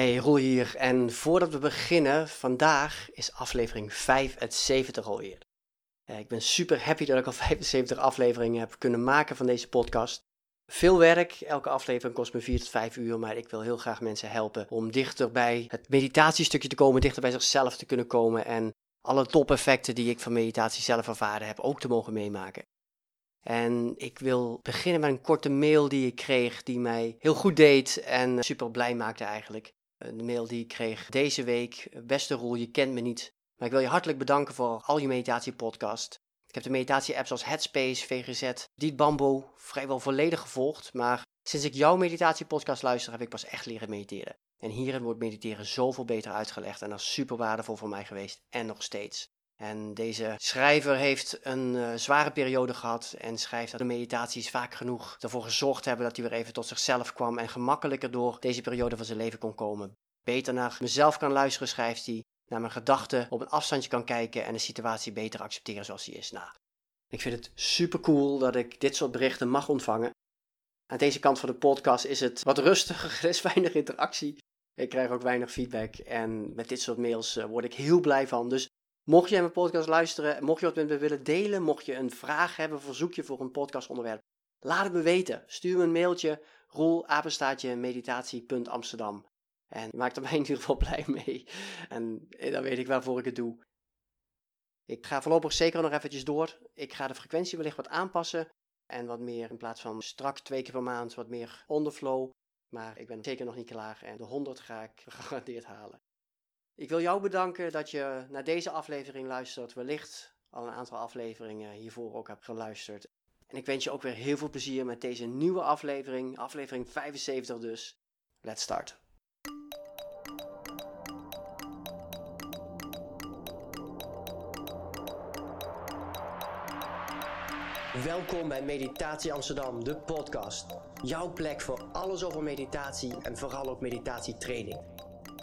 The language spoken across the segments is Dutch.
Hey, Roel hier. En voordat we beginnen, vandaag is aflevering 75 alweer. Uh, ik ben super happy dat ik al 75 afleveringen heb kunnen maken van deze podcast. Veel werk, elke aflevering kost me 4 tot 5 uur, maar ik wil heel graag mensen helpen om dichter bij het meditatiestukje te komen, dichter bij zichzelf te kunnen komen en alle top-effecten die ik van meditatie zelf ervaren heb ook te mogen meemaken. En ik wil beginnen met een korte mail die ik kreeg, die mij heel goed deed en super blij maakte eigenlijk. Een mail die ik kreeg deze week. Beste Roel, je kent me niet, maar ik wil je hartelijk bedanken voor al je meditatiepodcast. Ik heb de meditatie-apps als Headspace, VGZ, Diet Bambo vrijwel volledig gevolgd, maar sinds ik jouw meditatiepodcast luister heb ik pas echt leren mediteren. En hierin wordt mediteren zoveel beter uitgelegd en dat is super waardevol voor mij geweest en nog steeds. En deze schrijver heeft een uh, zware periode gehad en schrijft dat de meditaties vaak genoeg ervoor gezorgd hebben dat hij weer even tot zichzelf kwam en gemakkelijker door deze periode van zijn leven kon komen. Beter naar mezelf kan luisteren, schrijft hij, naar mijn gedachten op een afstandje kan kijken en de situatie beter accepteren zoals die is. Nou, ik vind het super cool dat ik dit soort berichten mag ontvangen. Aan deze kant van de podcast is het wat rustiger, er is weinig interactie. Ik krijg ook weinig feedback en met dit soort mails uh, word ik heel blij van. Dus Mocht jij mijn podcast luisteren, mocht je wat met me willen delen, mocht je een vraag hebben, verzoekje voor een podcastonderwerp, laat het me weten. Stuur me een mailtje, roelapenstaatje meditatie.amsterdam. En je maakt er mij in ieder geval blij mee. En eh, dan weet ik waarvoor ik het doe. Ik ga voorlopig zeker nog eventjes door. Ik ga de frequentie wellicht wat aanpassen. En wat meer in plaats van strak twee keer per maand, wat meer onderflow. Maar ik ben zeker nog niet klaar en de 100 ga ik gegarandeerd halen. Ik wil jou bedanken dat je naar deze aflevering luistert. Wellicht al een aantal afleveringen hiervoor ook hebt geluisterd. En ik wens je ook weer heel veel plezier met deze nieuwe aflevering, aflevering 75 dus. Let's start. Welkom bij Meditatie Amsterdam, de podcast. Jouw plek voor alles over meditatie en vooral ook meditatietraining.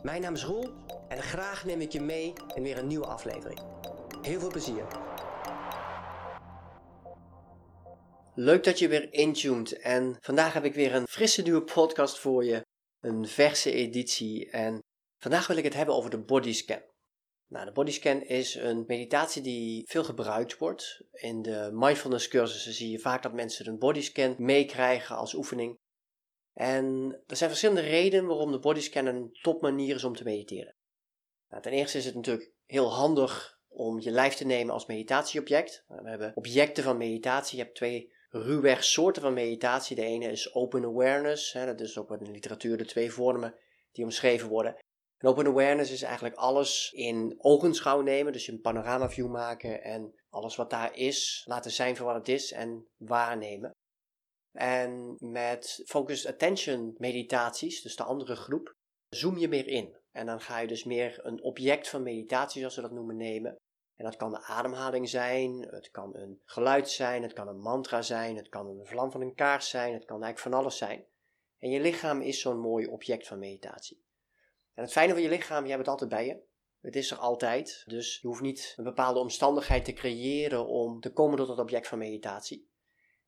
Mijn naam is Roel en graag neem ik je mee in weer een nieuwe aflevering. Heel veel plezier. Leuk dat je weer intuned en vandaag heb ik weer een frisse nieuwe podcast voor je. Een verse editie en vandaag wil ik het hebben over de bodyscan. Nou, de bodyscan is een meditatie die veel gebruikt wordt. In de mindfulness cursussen zie je vaak dat mensen een bodyscan meekrijgen als oefening. En er zijn verschillende redenen waarom de bodyscan een topmanier is om te mediteren. Nou, ten eerste is het natuurlijk heel handig om je lijf te nemen als meditatieobject. We hebben objecten van meditatie. Je hebt twee ruwweg soorten van meditatie. De ene is open awareness. Hè, dat is ook in de literatuur de twee vormen die omschreven worden. En open awareness is eigenlijk alles in ogenschouw nemen. Dus een panoramaview maken en alles wat daar is laten zijn voor wat het is en waarnemen. En met focused attention meditaties, dus de andere groep, zoom je meer in. En dan ga je dus meer een object van meditatie, zoals we dat noemen, nemen. En dat kan de ademhaling zijn, het kan een geluid zijn, het kan een mantra zijn, het kan een vlam van een kaars zijn, het kan eigenlijk van alles zijn. En je lichaam is zo'n mooi object van meditatie. En het fijne van je lichaam, je hebt het altijd bij je. Het is er altijd, dus je hoeft niet een bepaalde omstandigheid te creëren om te komen tot het object van meditatie.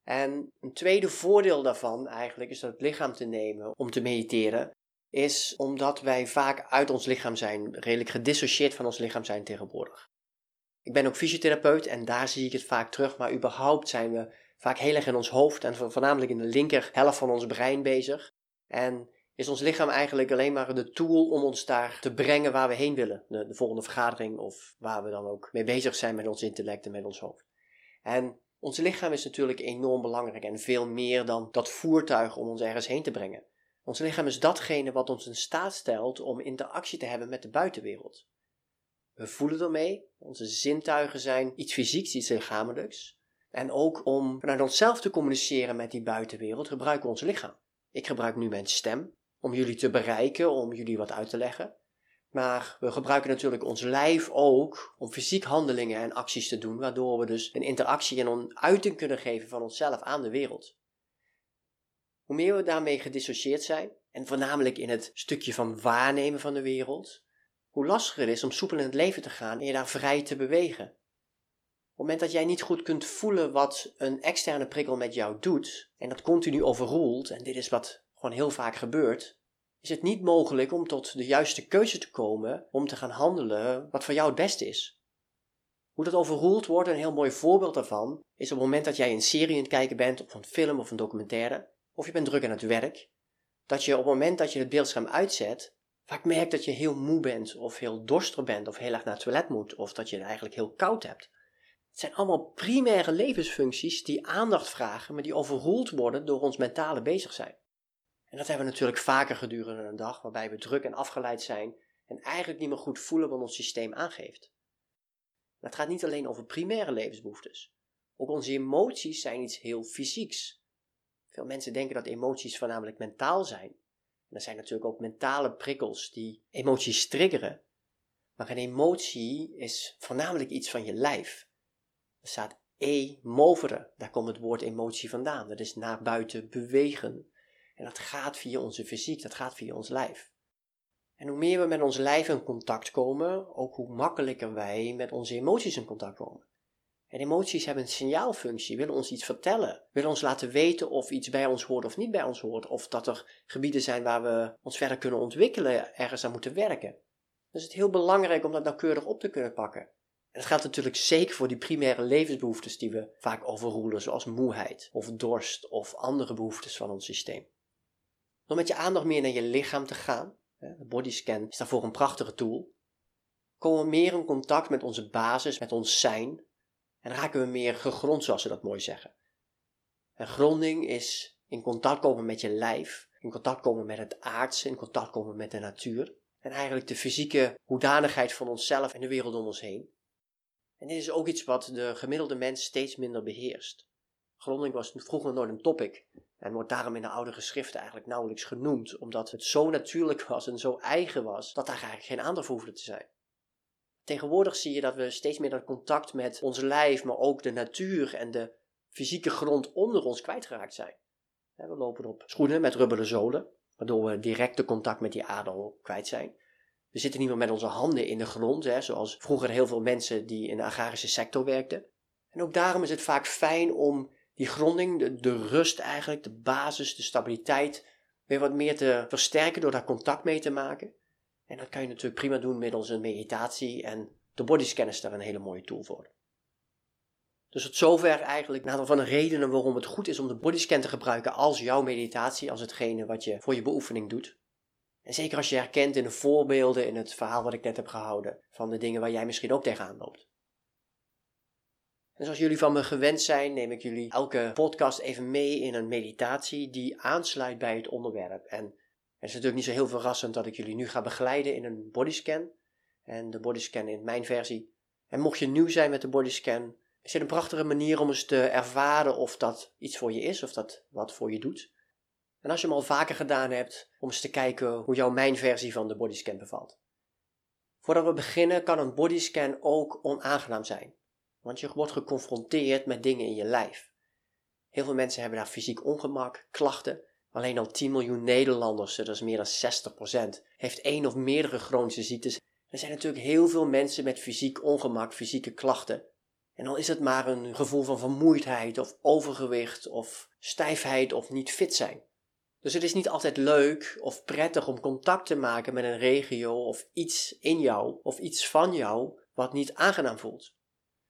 En een tweede voordeel daarvan eigenlijk is dat het lichaam te nemen om te mediteren, is omdat wij vaak uit ons lichaam zijn, redelijk gedissocieerd van ons lichaam zijn tegenwoordig. Ik ben ook fysiotherapeut en daar zie ik het vaak terug, maar überhaupt zijn we vaak heel erg in ons hoofd en voornamelijk in de linker helft van ons brein bezig. En is ons lichaam eigenlijk alleen maar de tool om ons daar te brengen waar we heen willen. De, de volgende vergadering of waar we dan ook mee bezig zijn met ons intellect en met ons hoofd. En ons lichaam is natuurlijk enorm belangrijk en veel meer dan dat voertuig om ons ergens heen te brengen. Ons lichaam is datgene wat ons in staat stelt om interactie te hebben met de buitenwereld. We voelen ermee, onze zintuigen zijn iets fysieks, iets lichamelijks. En ook om vanuit onszelf te communiceren met die buitenwereld gebruiken we ons lichaam. Ik gebruik nu mijn stem om jullie te bereiken, om jullie wat uit te leggen. Maar we gebruiken natuurlijk ons lijf ook om fysiek handelingen en acties te doen, waardoor we dus een interactie en een uiting kunnen geven van onszelf aan de wereld. Hoe meer we daarmee gedissocieerd zijn, en voornamelijk in het stukje van waarnemen van de wereld, hoe lastiger het is om soepel in het leven te gaan en je daar vrij te bewegen. Op het moment dat jij niet goed kunt voelen wat een externe prikkel met jou doet, en dat continu overroelt, en dit is wat gewoon heel vaak gebeurt, is het niet mogelijk om tot de juiste keuze te komen om te gaan handelen wat voor jou het beste is. Hoe dat overroeld wordt, een heel mooi voorbeeld daarvan, is op het moment dat jij een serie aan het kijken bent, of een film of een documentaire, of je bent druk aan het werk, dat je op het moment dat je het beeldscherm uitzet, vaak merkt dat je heel moe bent, of heel dorstig bent, of heel erg naar het toilet moet, of dat je het eigenlijk heel koud hebt. Het zijn allemaal primaire levensfuncties die aandacht vragen, maar die overroeld worden door ons mentale bezig zijn. En dat hebben we natuurlijk vaker gedurende een dag, waarbij we druk en afgeleid zijn en eigenlijk niet meer goed voelen wat ons systeem aangeeft. Maar het gaat niet alleen over primaire levensbehoeftes. Ook onze emoties zijn iets heel fysieks. Veel mensen denken dat emoties voornamelijk mentaal zijn. Er zijn natuurlijk ook mentale prikkels die emoties triggeren. Maar een emotie is voornamelijk iets van je lijf. Er staat e-movere, daar komt het woord emotie vandaan. Dat is naar buiten bewegen. En dat gaat via onze fysiek, dat gaat via ons lijf. En hoe meer we met ons lijf in contact komen, ook hoe makkelijker wij met onze emoties in contact komen. En emoties hebben een signaalfunctie, willen ons iets vertellen, willen ons laten weten of iets bij ons hoort of niet bij ons hoort, of dat er gebieden zijn waar we ons verder kunnen ontwikkelen, ergens aan moeten werken. Dus het is heel belangrijk om dat nauwkeurig op te kunnen pakken. En dat geldt natuurlijk zeker voor die primaire levensbehoeftes die we vaak overroelen, zoals moeheid of dorst of andere behoeftes van ons systeem. Om met je aandacht meer naar je lichaam te gaan, de bodyscan is daarvoor een prachtige tool, komen we meer in contact met onze basis, met ons zijn, en raken we meer gegrond, zoals ze dat mooi zeggen. En gronding is in contact komen met je lijf, in contact komen met het aardse, in contact komen met de natuur. En eigenlijk de fysieke hoedanigheid van onszelf en de wereld om ons heen. En dit is ook iets wat de gemiddelde mens steeds minder beheerst. Gronding was vroeger nooit een topic en wordt daarom in de oude geschriften eigenlijk nauwelijks genoemd, omdat het zo natuurlijk was en zo eigen was, dat daar eigenlijk geen aandacht voor hoefde te zijn. Tegenwoordig zie je dat we steeds meer dat contact met ons lijf, maar ook de natuur en de fysieke grond onder ons kwijtgeraakt zijn. We lopen op schoenen met rubberen zolen, waardoor we directe contact met die aarde kwijt zijn. We zitten niet meer met onze handen in de grond, hè, zoals vroeger heel veel mensen die in de agrarische sector werkten. En ook daarom is het vaak fijn om die gronding, de, de rust eigenlijk, de basis, de stabiliteit, weer wat meer te versterken door daar contact mee te maken. En dat kan je natuurlijk prima doen middels een meditatie en de bodyscan is daar een hele mooie tool voor. Dus tot zover eigenlijk een aantal van de redenen waarom het goed is om de bodyscan te gebruiken als jouw meditatie, als hetgene wat je voor je beoefening doet. En zeker als je herkent in de voorbeelden, in het verhaal wat ik net heb gehouden, van de dingen waar jij misschien ook tegenaan loopt. En zoals jullie van me gewend zijn, neem ik jullie elke podcast even mee in een meditatie die aansluit bij het onderwerp. En het is natuurlijk niet zo heel verrassend dat ik jullie nu ga begeleiden in een bodyscan. En de bodyscan in mijn versie. En mocht je nieuw zijn met de bodyscan, is het een prachtige manier om eens te ervaren of dat iets voor je is, of dat wat voor je doet. En als je hem al vaker gedaan hebt, om eens te kijken hoe jouw mijn versie van de bodyscan bevalt. Voordat we beginnen kan een bodyscan ook onaangenaam zijn. Want je wordt geconfronteerd met dingen in je lijf. Heel veel mensen hebben daar fysiek ongemak, klachten. Alleen al 10 miljoen Nederlanders, dat is meer dan 60%, heeft één of meerdere chronische ziektes. Er zijn natuurlijk heel veel mensen met fysiek ongemak, fysieke klachten. En dan is het maar een gevoel van vermoeidheid of overgewicht of stijfheid of niet fit zijn. Dus het is niet altijd leuk of prettig om contact te maken met een regio of iets in jou of iets van jou wat niet aangenaam voelt.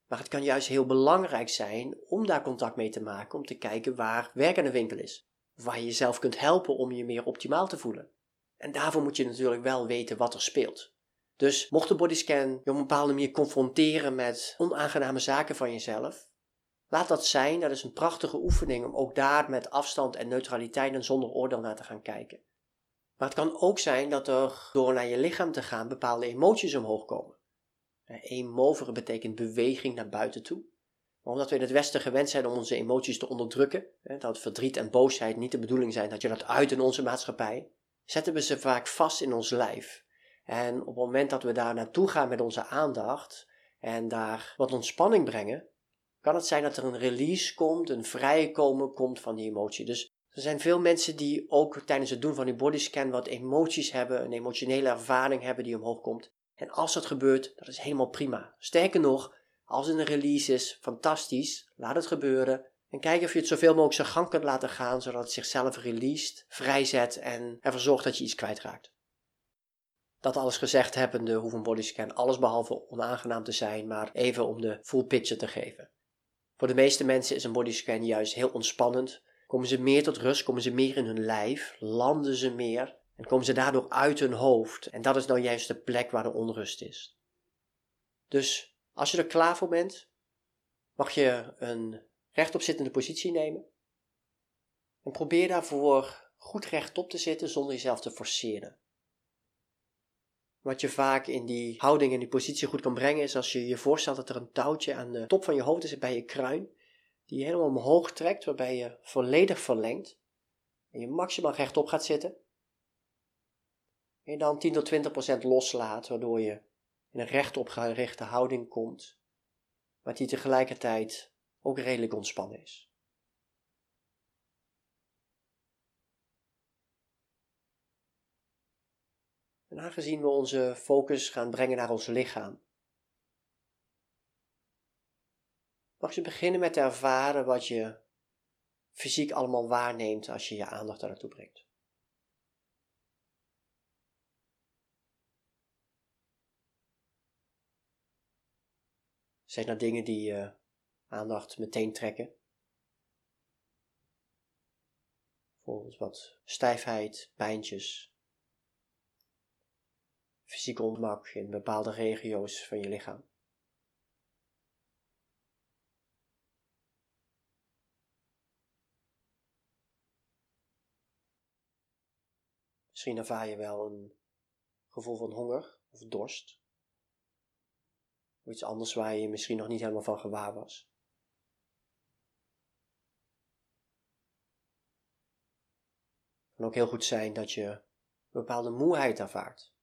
Maar het kan juist heel belangrijk zijn om daar contact mee te maken, om te kijken waar werk aan de winkel is. Waar je jezelf kunt helpen om je meer optimaal te voelen. En daarvoor moet je natuurlijk wel weten wat er speelt. Dus mocht de bodyscan je op een bepaalde manier confronteren met onaangename zaken van jezelf, laat dat zijn. Dat is een prachtige oefening om ook daar met afstand en neutraliteit en zonder oordeel naar te gaan kijken. Maar het kan ook zijn dat er door naar je lichaam te gaan bepaalde emoties omhoog komen. Emovere betekent beweging naar buiten toe. Omdat we in het Westen gewend zijn om onze emoties te onderdrukken, dat verdriet en boosheid niet de bedoeling zijn dat je dat uit in onze maatschappij, zetten we ze vaak vast in ons lijf. En op het moment dat we daar naartoe gaan met onze aandacht en daar wat ontspanning brengen, kan het zijn dat er een release komt, een vrijkomen komt van die emotie. Dus er zijn veel mensen die ook tijdens het doen van die bodyscan wat emoties hebben, een emotionele ervaring hebben die omhoog komt. En als dat gebeurt, dat is helemaal prima. Sterker nog, als een release is, fantastisch, laat het gebeuren. En kijk of je het zoveel mogelijk zijn gang kunt laten gaan, zodat het zichzelf released, vrijzet en ervoor zorgt dat je iets kwijtraakt. Dat alles gezegd hebbende hoeft een bodyscan alles behalve onaangenaam te zijn, maar even om de full picture te geven. Voor de meeste mensen is een bodyscan juist heel ontspannend. Komen ze meer tot rust, komen ze meer in hun lijf, landen ze meer en komen ze daardoor uit hun hoofd. En dat is nou juist de plek waar de onrust is. Dus als je er klaar voor bent, mag je een rechtopzittende positie nemen. En probeer daarvoor goed rechtop te zitten zonder jezelf te forceren. Wat je vaak in die houding en die positie goed kan brengen is als je je voorstelt dat er een touwtje aan de top van je hoofd is bij je kruin, die je helemaal omhoog trekt, waarbij je volledig verlengt en je maximaal rechtop gaat zitten. En dan 10 tot 20 procent loslaat, waardoor je in een rechtop gerichte houding komt, maar die tegelijkertijd ook redelijk ontspannen is. En aangezien we onze focus gaan brengen naar ons lichaam, mag je beginnen met te ervaren wat je fysiek allemaal waarneemt als je je aandacht daar naartoe brengt. Zijn er dingen die je aandacht meteen trekken? Bijvoorbeeld wat stijfheid, pijntjes, fysiek ongemak in bepaalde regio's van je lichaam. Misschien ervaar je wel een gevoel van honger of dorst. Iets anders waar je misschien nog niet helemaal van gewaar was. Het kan ook heel goed zijn dat je een bepaalde moeheid ervaart.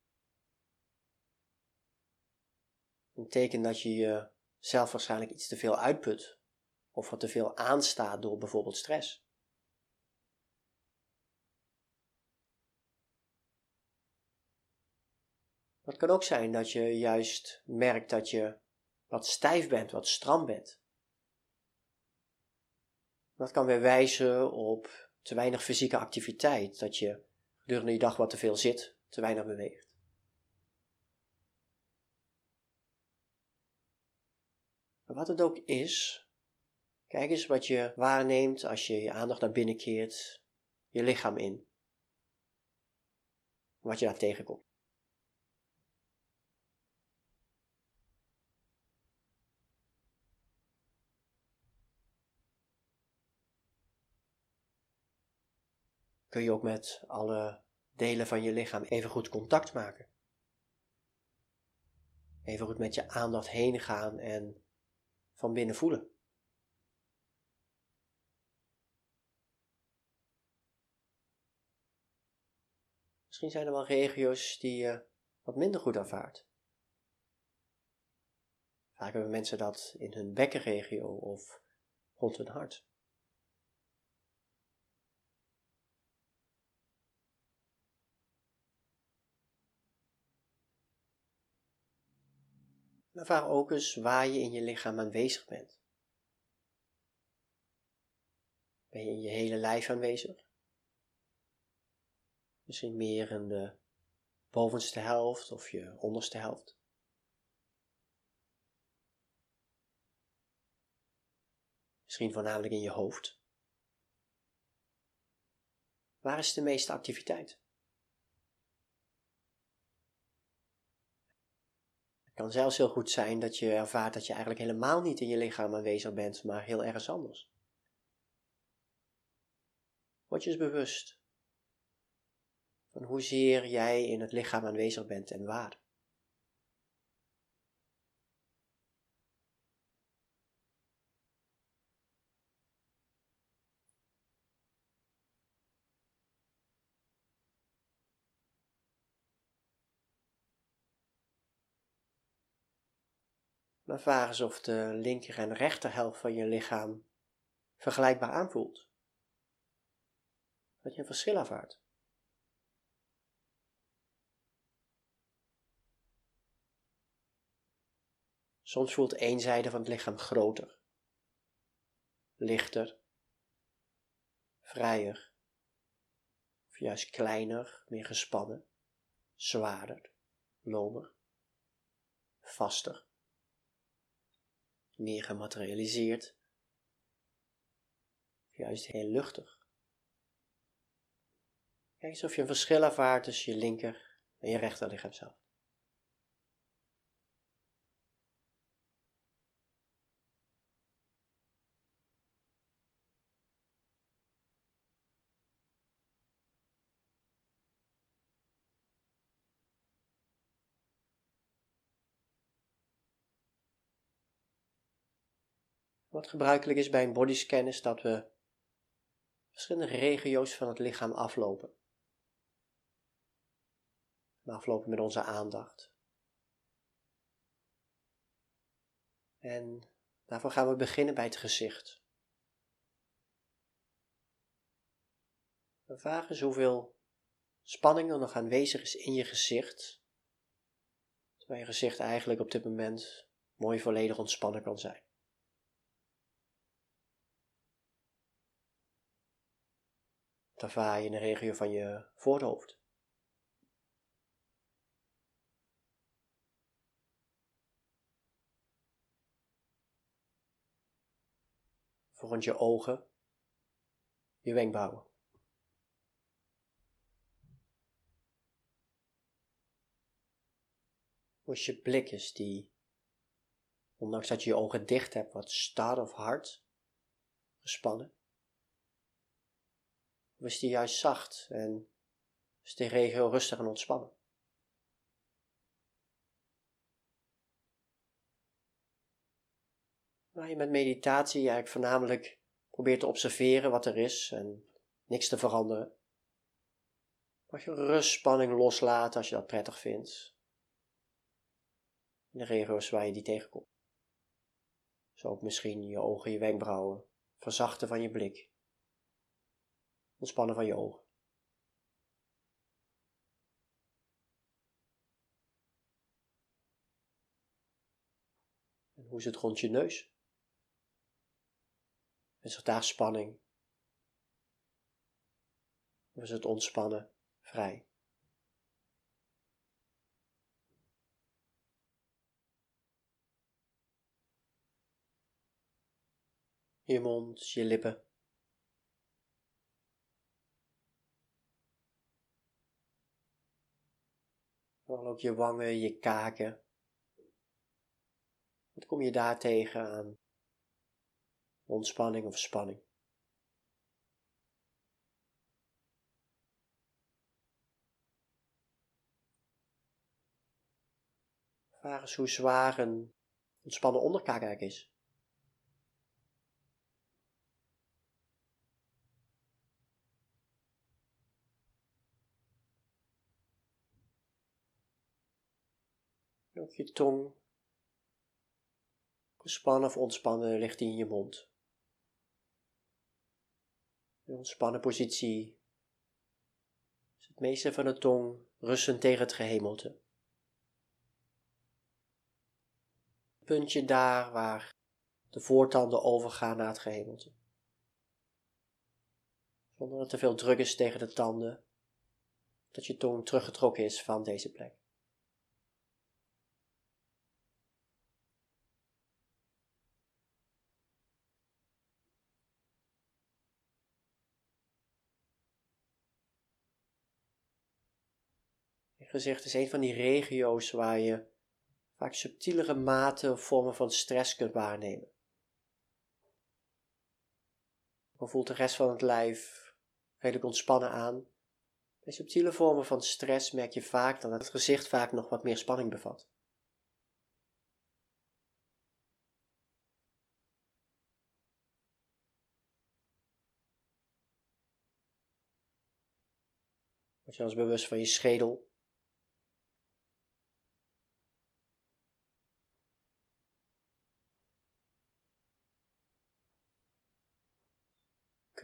Een teken dat je jezelf waarschijnlijk iets te veel uitput of wat te veel aanstaat door bijvoorbeeld stress. Het kan ook zijn dat je juist merkt dat je wat stijf bent, wat stram bent. Dat kan weer wijzen op te weinig fysieke activiteit, dat je gedurende die dag wat te veel zit, te weinig beweegt. Maar wat het ook is, kijk eens wat je waarneemt als je je aandacht naar binnen keert, je lichaam in. Wat je daar tegenkomt. Kun je ook met alle delen van je lichaam even goed contact maken. Even goed met je aandacht heen gaan en van binnen voelen. Misschien zijn er wel regio's die je wat minder goed ervaart. Vaak hebben mensen dat in hun bekkenregio of rond hun hart. Ervaar ook eens waar je in je lichaam aanwezig bent. Ben je in je hele lijf aanwezig? Misschien meer in de bovenste helft of je onderste helft. Misschien voornamelijk in je hoofd. Waar is de meeste activiteit? Kan zelfs heel goed zijn dat je ervaart dat je eigenlijk helemaal niet in je lichaam aanwezig bent, maar heel ergens anders. Word je eens bewust van hoezeer jij in het lichaam aanwezig bent en waar. Vragen ze of de linker en rechterhelft van je lichaam vergelijkbaar aanvoelt. Dat je een verschil ervaart. Soms voelt één zijde van het lichaam groter. lichter, vrijer, of juist kleiner, meer gespannen, zwaarder, lomer, vaster, meer gematerialiseerd, juist heel luchtig. Kijk eens of je een verschil ervaart tussen je linker en je rechter lichaam zelf. Wat gebruikelijk is bij een bodyscan is dat we verschillende regio's van het lichaam aflopen. We aflopen met onze aandacht. En daarvoor gaan we beginnen bij het gezicht. We vragen eens hoeveel spanning er nog aanwezig is in je gezicht, terwijl je gezicht eigenlijk op dit moment mooi volledig ontspannen kan zijn. Je in de regio van je voorhoofd. Rond je ogen, je wenkbrauwen. Is je blik is die, ondanks dat je je ogen dicht hebt, wat star of hard, gespannen? Is die juist zacht en is die regio rustig en ontspannen? Waar je met meditatie eigenlijk voornamelijk probeert te observeren wat er is en niks te veranderen. Mag je rust, spanning loslaten als je dat prettig vindt. In de regio's waar je die tegenkomt. Zo ook misschien je ogen, je wenkbrauwen, verzachten van je blik ontspannen van je ogen. En hoe is het rond je neus? Is er daar spanning? Of is het ontspannen, vrij? Je mond, je lippen. Vooral ook je wangen, je kaken. Wat kom je daar tegen aan ontspanning of spanning? Vraag eens hoe zwaar een ontspannen onderkaak eigenlijk is. Ook je tong gespannen of ontspannen ligt in je mond. In ontspannen positie is het meeste van de tong rustend tegen het gehemelte. Puntje daar waar de voortanden overgaan naar het gehemelte. Zonder dat er veel druk is tegen de tanden, dat je tong teruggetrokken is van deze plek. Gezicht is een van die regio's waar je vaak subtielere maten of vormen van stress kunt waarnemen. Dan voelt de rest van het lijf redelijk ontspannen aan. Bij subtiele vormen van stress merk je vaak dat het gezicht vaak nog wat meer spanning bevat. Word je als bewust van je schedel,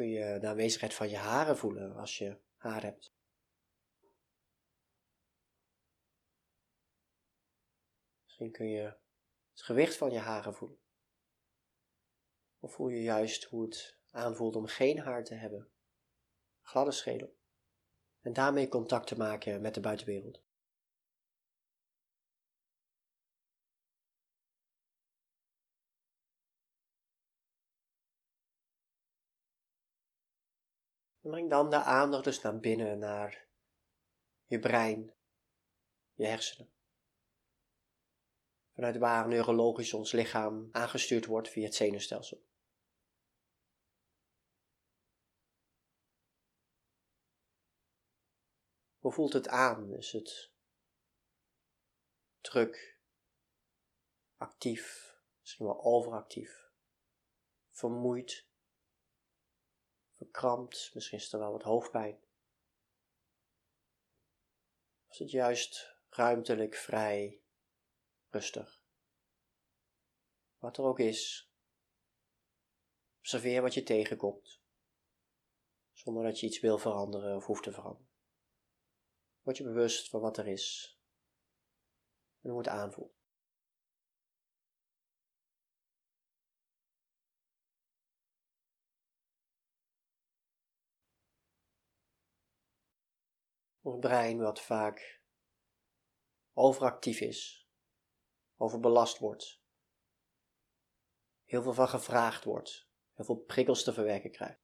kun je de aanwezigheid van je haren voelen als je haar hebt. Misschien kun je het gewicht van je haren voelen. Of voel je juist hoe het aanvoelt om geen haar te hebben? Gladde schedel. En daarmee contact te maken met de buitenwereld. Breng dan de aandacht dus naar binnen, naar je brein, je hersenen. Vanuit waar neurologisch ons lichaam aangestuurd wordt via het zenuwstelsel. Hoe voelt het aan? Is het druk, actief, misschien wel overactief, vermoeid, verkrampt, misschien is er wel wat hoofdpijn. Of is het juist ruimtelijk, vrij, rustig? Wat er ook is, observeer wat je tegenkomt, zonder dat je iets wil veranderen of hoeft te veranderen. Word je bewust van wat er is en hoe het aanvoelt. Ons brein wat vaak overactief is, overbelast wordt, heel veel van gevraagd wordt, heel veel prikkels te verwerken krijgt,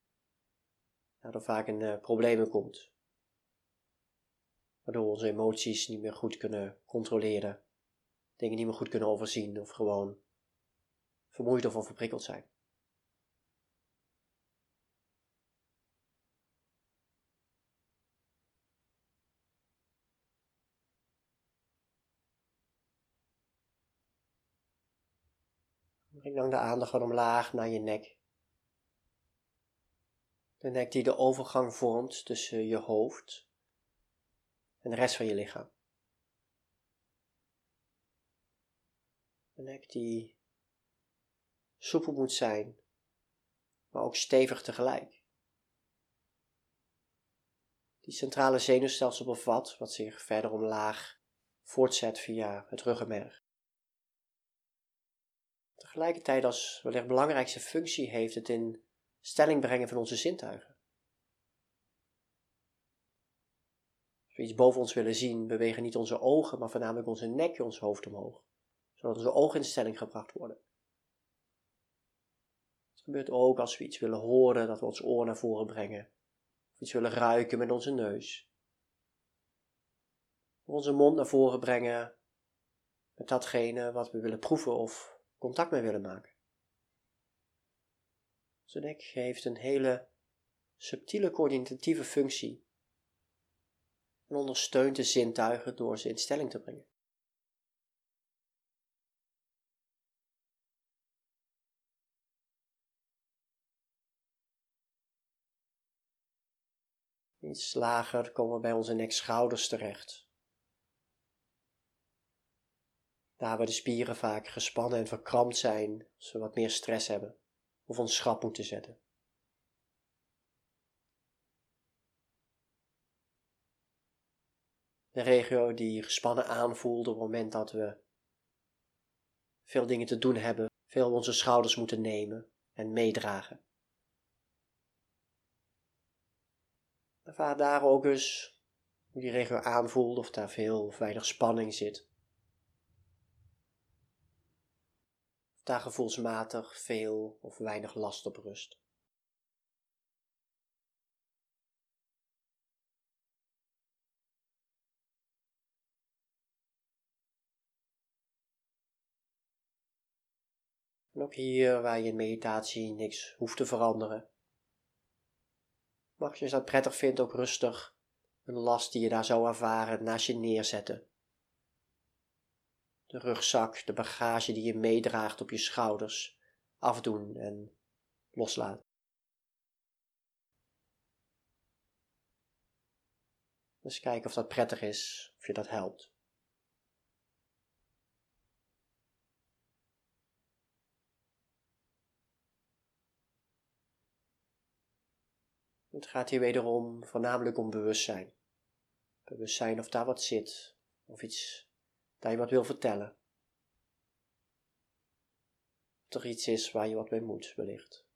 daardoor vaak in uh, problemen komt, waardoor we onze emoties niet meer goed kunnen controleren, dingen niet meer goed kunnen overzien of gewoon vermoeid of overprikkeld zijn. Dan de aandacht wat omlaag naar je nek. De nek die de overgang vormt tussen je hoofd en de rest van je lichaam. Een nek die soepel moet zijn, maar ook stevig tegelijk. Die centrale zenuwstelsel bevat, wat zich verder omlaag voortzet via het ruggenmerg. Tegelijkertijd als wellicht belangrijkste functie heeft het in stelling brengen van onze zintuigen. Als we iets boven ons willen zien, bewegen niet onze ogen, maar voornamelijk onze nek, ons hoofd omhoog, zodat onze ogen in stelling gebracht worden. Het gebeurt ook als we iets willen horen, dat we ons oor naar voren brengen, of iets willen ruiken met onze neus. Of onze mond naar voren brengen met datgene wat we willen proeven of contact mee willen maken. Zijn nek heeft een hele subtiele coördinatieve functie en ondersteunt de zintuigen door ze in stelling te brengen. Iets lager komen we bij onze nek-schouders terecht. Daar waar de spieren vaak gespannen en verkrampt zijn, we wat meer stress hebben of ons schrap moeten zetten. De regio die gespannen aanvoelt op het moment dat we veel dingen te doen hebben, veel onze schouders moeten nemen en meedragen. Ervaar daar ook eens hoe die regio aanvoelt, of daar veel of weinig spanning zit. Daar gevoelsmatig veel of weinig last op rust. En ook hier waar je in meditatie niks hoeft te veranderen, mag je dat prettig vindt ook rustig een last die je daar zou ervaren naast je neerzetten de rugzak, de bagage die je meedraagt op je schouders, afdoen en loslaten. Dus kijken of dat prettig is, of je dat helpt. Het gaat hier wederom voornamelijk om bewustzijn. Bewustzijn of daar wat zit, of iets dat je wat wil vertellen. er iets is waar je wat mee moet, wellicht.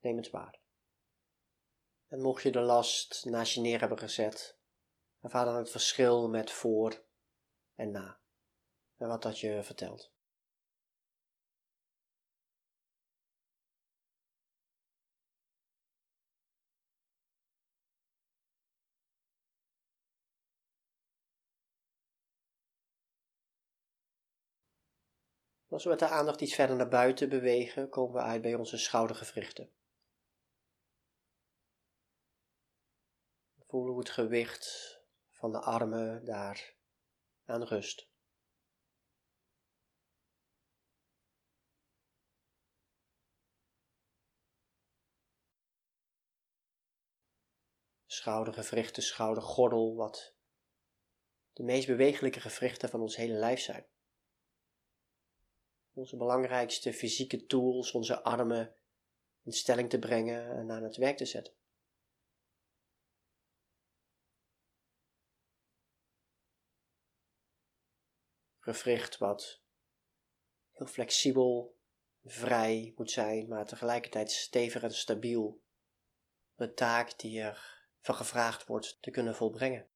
Neem het waar. En mocht je de last naast je neer hebben gezet, ervaar dan het verschil met voor en na. En wat dat je vertelt. Als we met de aandacht iets verder naar buiten bewegen, komen we uit bij onze schoudergewrichten. Voelen hoe het gewicht van de armen daar aan rust. Schoudergewrichten, schoudergordel, wat de meest bewegelijke gewrichten van ons hele lijf zijn onze belangrijkste fysieke tools, onze armen in stelling te brengen en aan het werk te zetten. Gewricht wat heel flexibel, vrij moet zijn, maar tegelijkertijd stevig en stabiel. De taak die er van gevraagd wordt te kunnen volbrengen.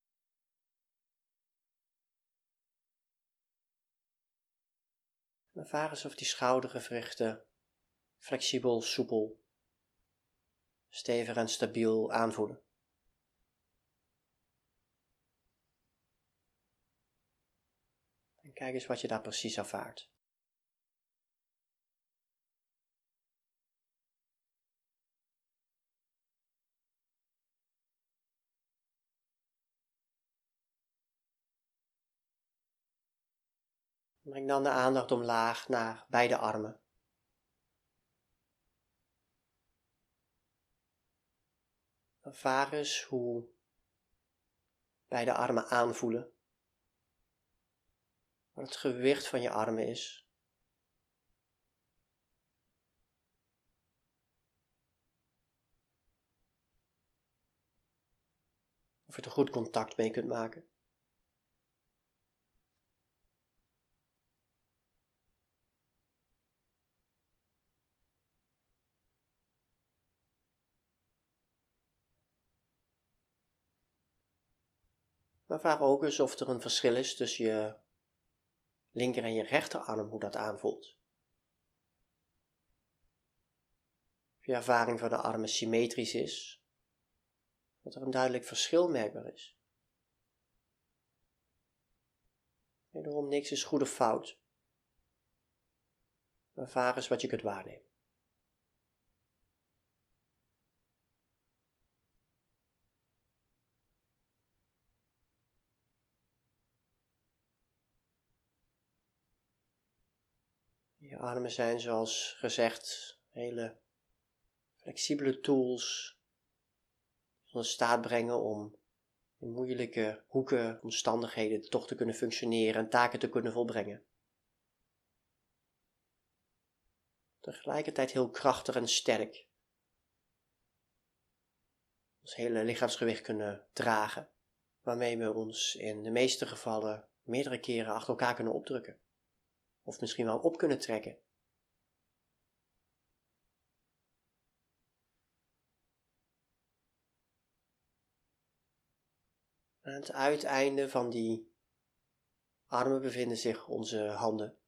Ervaar eens of die schoudergewrichten flexibel, soepel, stevig en stabiel aanvoelen. En kijk eens wat je daar precies ervaart. Breng dan de aandacht omlaag naar beide armen. Ervaar eens hoe beide armen aanvoelen. Wat het gewicht van je armen is. Of je er goed contact mee kunt maken. Maar vraag ook eens of er een verschil is tussen je linker en je rechterarm, hoe dat aanvoelt. Of je ervaring van de armen symmetrisch is, dat er een duidelijk verschil merkbaar is. Wederom niks is goed of fout. Ervaar eens wat je kunt waarnemen. Je armen zijn zoals gezegd hele flexibele tools ons in staat brengen om in moeilijke hoeken, omstandigheden toch te kunnen functioneren en taken te kunnen volbrengen. Tegelijkertijd heel krachtig en sterk. Ons hele lichaamsgewicht kunnen dragen, waarmee we ons in de meeste gevallen meerdere keren achter elkaar kunnen opdrukken of misschien wel op kunnen trekken. Aan het uiteinde van die armen bevinden zich onze handen.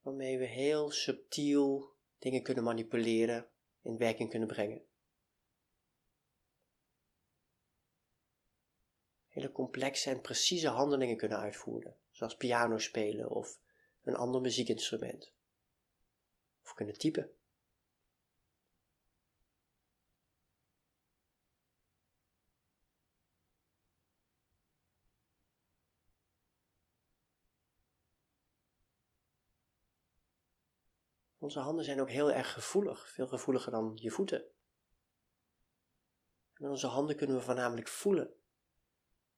Waarmee we heel subtiel dingen kunnen manipuleren, in werking kunnen brengen. Hele complexe en precieze handelingen kunnen uitvoeren, zoals piano spelen of een ander muziekinstrument. Of kunnen typen. Onze handen zijn ook heel erg gevoelig, veel gevoeliger dan je voeten. met onze handen kunnen we voornamelijk voelen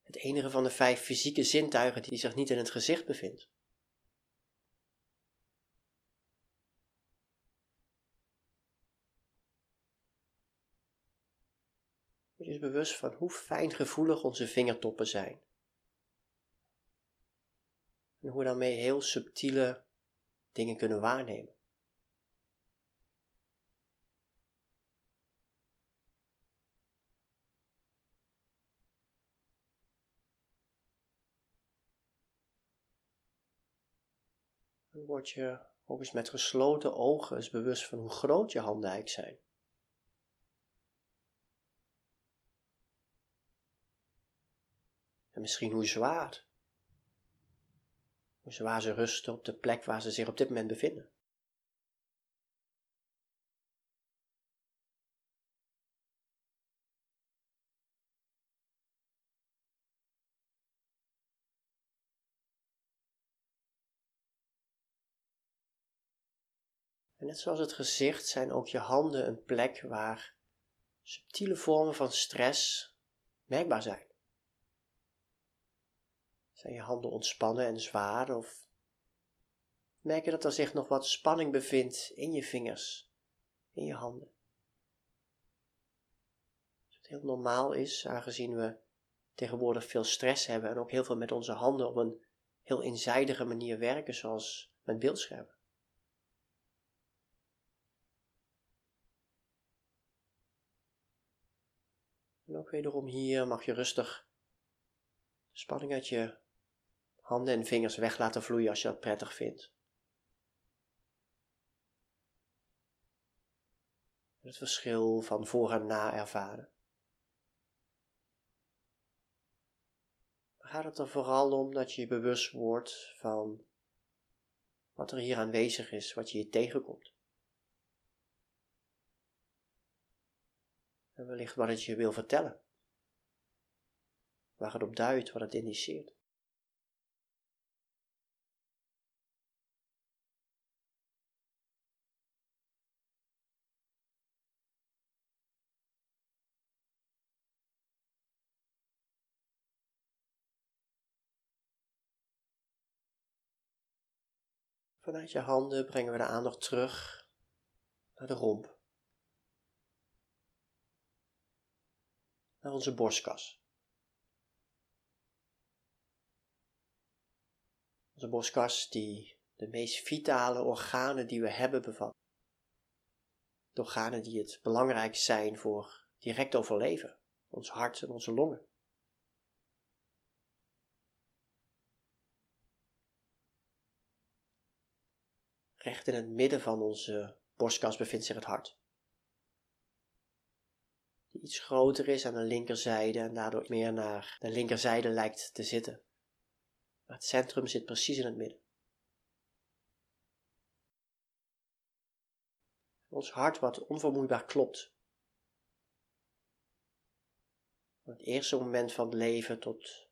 het enige van de vijf fysieke zintuigen die zich niet in het gezicht bevindt. Je eens bewust van hoe fijngevoelig onze vingertoppen zijn. En hoe we daarmee heel subtiele dingen kunnen waarnemen. Word je ook eens met gesloten ogen eens bewust van hoe groot je handen eigenlijk zijn. En misschien hoe zwaar. Hoe zwaar ze rusten op de plek waar ze zich op dit moment bevinden. Net zoals het gezicht zijn ook je handen een plek waar subtiele vormen van stress merkbaar zijn. Zijn je handen ontspannen en zwaar of merk je dat er zich nog wat spanning bevindt in je vingers, in je handen? Wat heel normaal is, aangezien we tegenwoordig veel stress hebben en ook heel veel met onze handen op een heel eenzijdige manier werken, zoals met beeldschermen. Ook wederom hier mag je rustig de spanning uit je handen en vingers weg laten vloeien als je dat prettig vindt. Het verschil van voor en na ervaren. Gaat het er vooral om dat je je bewust wordt van wat er hier aanwezig is, wat je hier tegenkomt. En wellicht wat het je wil vertellen. Waar het op duidt, wat het indiceert. Vanuit je handen brengen we de aandacht terug naar de romp. Naar onze borstkas. Onze borstkas die de meest vitale organen die we hebben bevat. De organen die het belangrijkst zijn voor direct overleven. Ons hart en onze longen. Recht in het midden van onze borstkas bevindt zich het hart. Die iets groter is aan de linkerzijde en daardoor meer naar de linkerzijde lijkt te zitten. Maar het centrum zit precies in het midden. Ons hart wat onvermoeibaar klopt. Van het eerste moment van het leven tot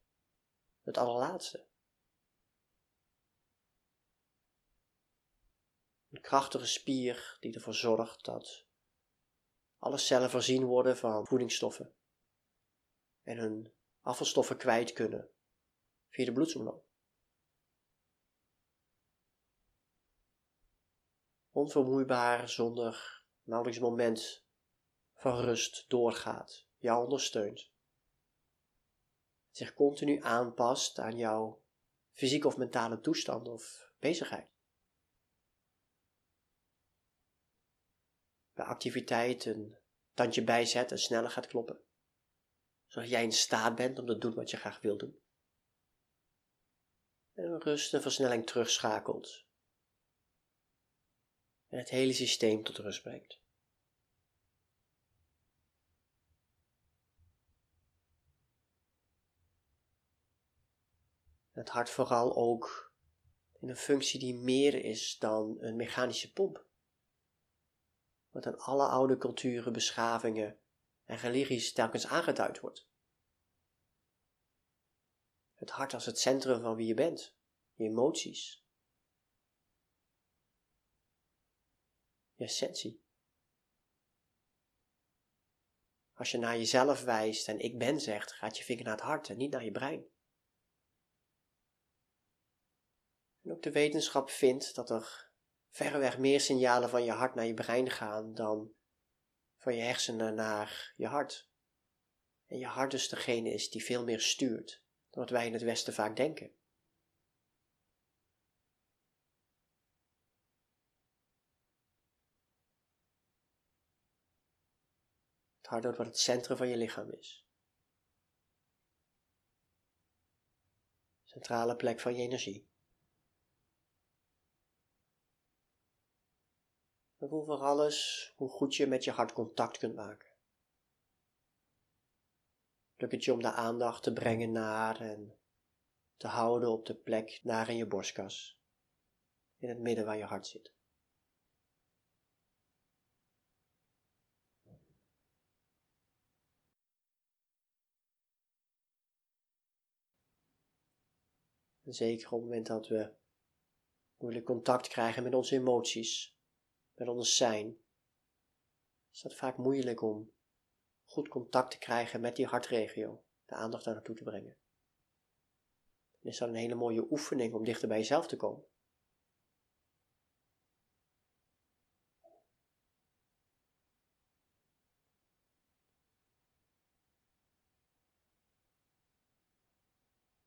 het allerlaatste. Een krachtige spier die ervoor zorgt dat alle cellen voorzien worden van voedingsstoffen en hun afvalstoffen kwijt kunnen via de bloedsomloop. Onvermoeibaar zonder nauwelijks moment van rust doorgaat, jou ondersteunt. Zich continu aanpast aan jouw fysieke of mentale toestand of bezigheid. Activiteit een tandje bijzet en sneller gaat kloppen. Zodat jij in staat bent om te doen wat je graag wil doen. En rust en versnelling terugschakelt. En het hele systeem tot rust brengt. Het hart vooral ook in een functie die meer is dan een mechanische pomp wat aan alle oude culturen, beschavingen en religies telkens aangeduid wordt. Het hart als het centrum van wie je bent, je emoties, je essentie. Als je naar jezelf wijst en ik ben zegt, gaat je vinger naar het hart en niet naar je brein. En ook de wetenschap vindt dat er verreweg meer signalen van je hart naar je brein gaan dan van je hersenen naar je hart. En je hart dus degene is die veel meer stuurt dan wat wij in het Westen vaak denken. Het hart wordt wat het centrum van je lichaam is. Centrale plek van je energie. Voel voor alles hoe goed je met je hart contact kunt maken. Lukt het je om de aandacht te brengen naar en te houden op de plek naar in je borstkas, in het midden waar je hart zit. Zeker op het moment dat we moeilijk contact krijgen met onze emoties, met ons zijn, is dat vaak moeilijk om goed contact te krijgen met die hartregio, de aandacht daar naartoe te brengen. En is dat een hele mooie oefening om dichter bij jezelf te komen.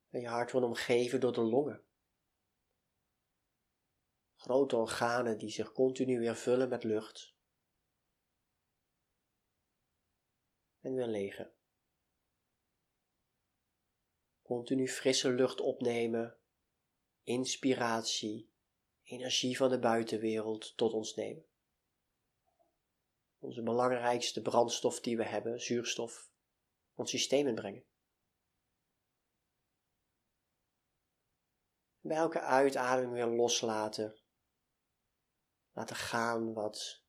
En je hart wordt omgeven door de longen. Grote organen die zich continu weer vullen met lucht. En weer legen. Continu frisse lucht opnemen, inspiratie, energie van de buitenwereld tot ons nemen. Onze belangrijkste brandstof die we hebben, zuurstof, ons systeem inbrengen. Bij elke uitademing weer loslaten. Laten gaan wat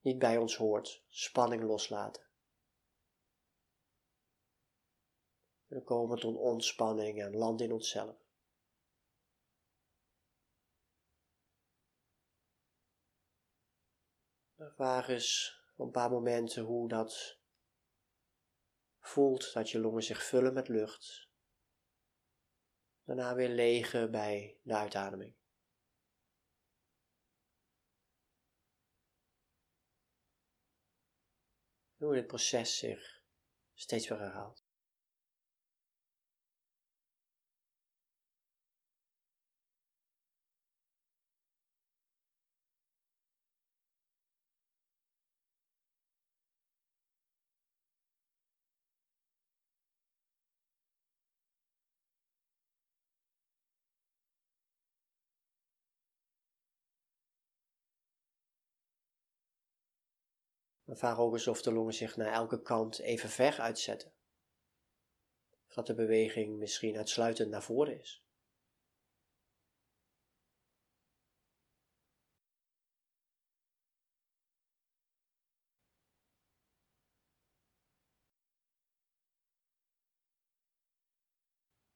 niet bij ons hoort. Spanning loslaten. We komen tot ontspanning en landen in onszelf. Ervaar eens een paar momenten hoe dat voelt dat je longen zich vullen met lucht Daarna weer legen bij de uitademing. Hoe dit proces zich steeds weer herhaalt. Ervaar ook eens of de longen zich naar elke kant even ver uitzetten. Of dat de beweging misschien uitsluitend naar voren is.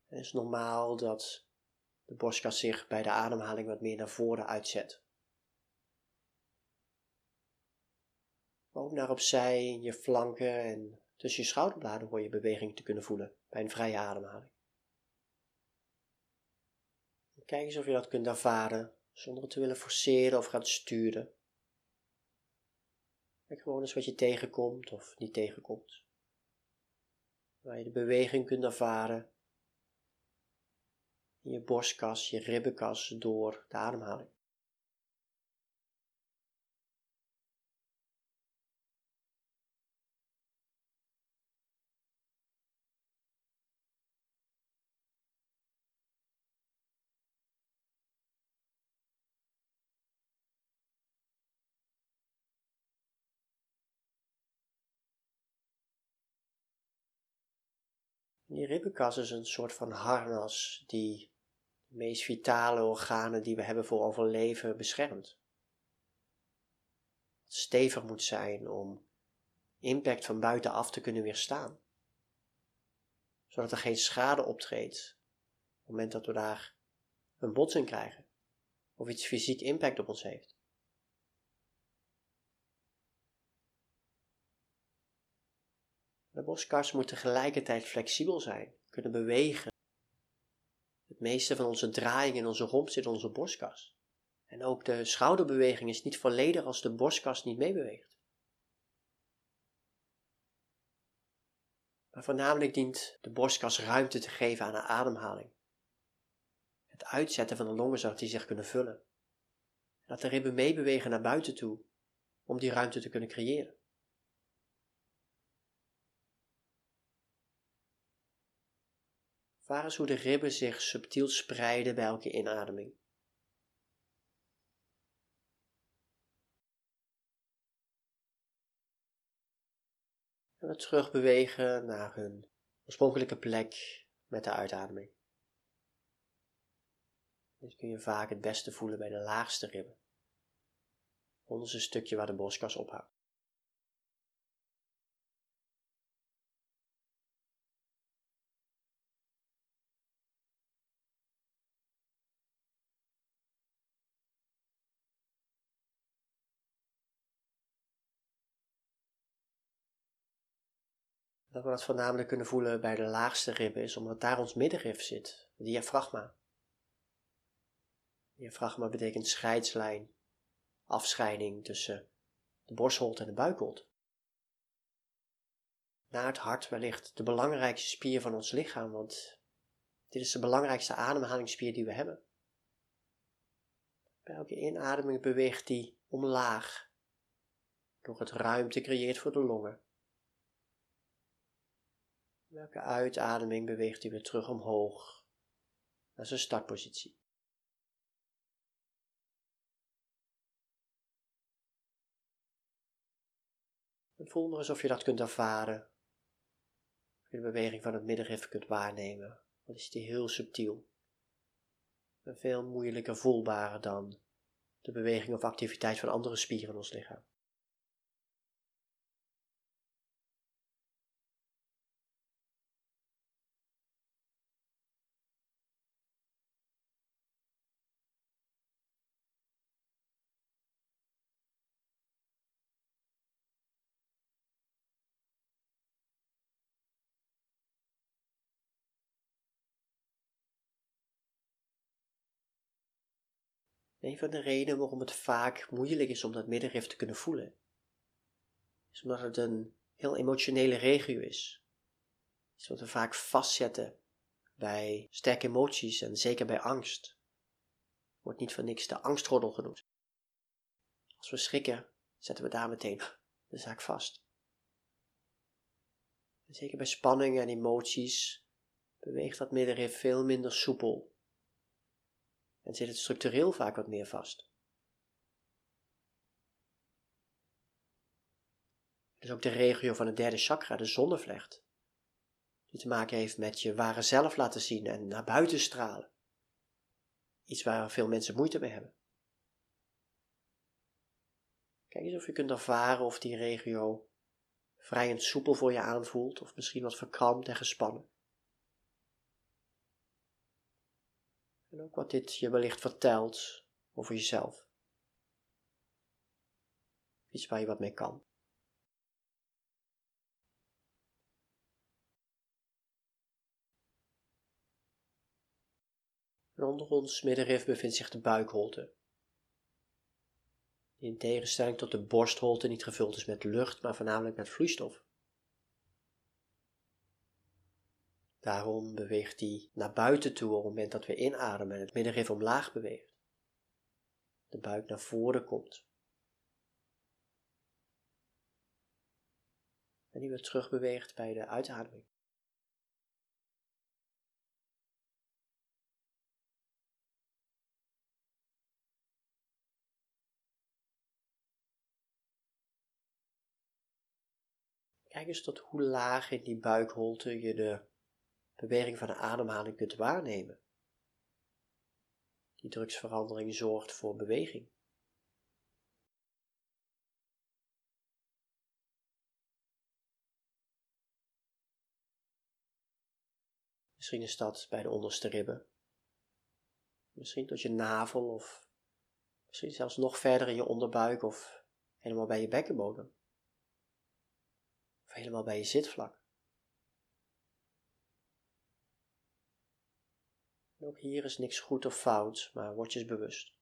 Het is normaal dat de borstkas zich bij de ademhaling wat meer naar voren uitzet. Ook naar opzij, je flanken en tussen je schouderbladen hoor je beweging te kunnen voelen bij een vrije ademhaling. Kijk eens of je dat kunt ervaren zonder het te willen forceren of gaan sturen. Kijk gewoon eens wat je tegenkomt of niet tegenkomt. Waar je de beweging kunt ervaren in je borstkas, je ribbenkas door de ademhaling. Die ribbenkas is een soort van harnas die de meest vitale organen die we hebben voor overleven beschermt. Stevig moet zijn om impact van buitenaf te kunnen weerstaan. Zodat er geen schade optreedt op het moment dat we daar een botsing krijgen of iets fysiek impact op ons heeft. De borstkas moet tegelijkertijd flexibel zijn, kunnen bewegen. Het meeste van onze draaiing in onze romp zit in onze borstkas. En ook de schouderbeweging is niet volledig als de borstkas niet meebeweegt. Maar voornamelijk dient de borstkas ruimte te geven aan de ademhaling. Het uitzetten van de longen zodat die zich kunnen vullen. Dat de ribben meebewegen naar buiten toe om die ruimte te kunnen creëren. Vaar eens hoe de ribben zich subtiel spreiden bij elke inademing. En we terug bewegen naar hun oorspronkelijke plek met de uitademing. Dit kun je vaak het beste voelen bij de laagste ribben. Onderste stukje waar de borstkas ophoudt. Dat we dat voornamelijk kunnen voelen bij de laagste ribben is omdat daar ons middenrif zit, het diafragma. Diafragma betekent scheidslijn, afscheiding tussen de borstholte en de buikholte. Na het hart wellicht de belangrijkste spier van ons lichaam, want dit is de belangrijkste ademhalingsspier die we hebben. Bij elke inademing beweegt die omlaag, door het ruimte creëert voor de longen. Welke uitademing beweegt hij weer terug omhoog naar zijn startpositie. En voel maar eens of je dat kunt ervaren. Of je de beweging van het middenrif kunt waarnemen. Dan is die heel subtiel. En veel moeilijker voelbaar dan de beweging of activiteit van andere spieren in ons lichaam. Een van de redenen waarom het vaak moeilijk is om dat middenrif te kunnen voelen, is omdat het een heel emotionele regio is. Iets wat we vaak vastzetten bij sterke emoties en zeker bij angst. Wordt niet voor niks de angstgordel genoemd. Als we schrikken, zetten we daar meteen de zaak vast. En zeker bij spanning en emoties beweegt dat middenrif veel minder soepel en zit het structureel vaak wat meer vast. Is ook de regio van het derde chakra, de zonnevlecht, die te maken heeft met je ware zelf laten zien en naar buiten stralen. Iets waar veel mensen moeite mee hebben. Kijk eens of je kunt ervaren of die regio vrij en soepel voor je aanvoelt, of misschien wat verkrampt en gespannen. En ook wat dit je wellicht vertelt over jezelf. Iets waar je wat mee kan. En onder ons middenrif bevindt zich de buikholte. Die in tegenstelling tot de borstholte niet gevuld is met lucht, maar voornamelijk met vloeistof. Daarom beweegt hij naar buiten toe op het moment dat we inademen en het middenrif omlaag beweegt. De buik naar voren komt. En die weer terug beweegt bij de uitademing. Kijk eens tot hoe laag in die buikholte je de beweging van de ademhaling kunt waarnemen. Die drugsverandering zorgt voor beweging. Misschien is dat bij de onderste ribben. Misschien tot je navel of misschien zelfs nog verder in je onderbuik of helemaal bij je bekkenbodem. Of helemaal bij je zitvlak. Ook hier is niks goed of fout, maar word je eens bewust.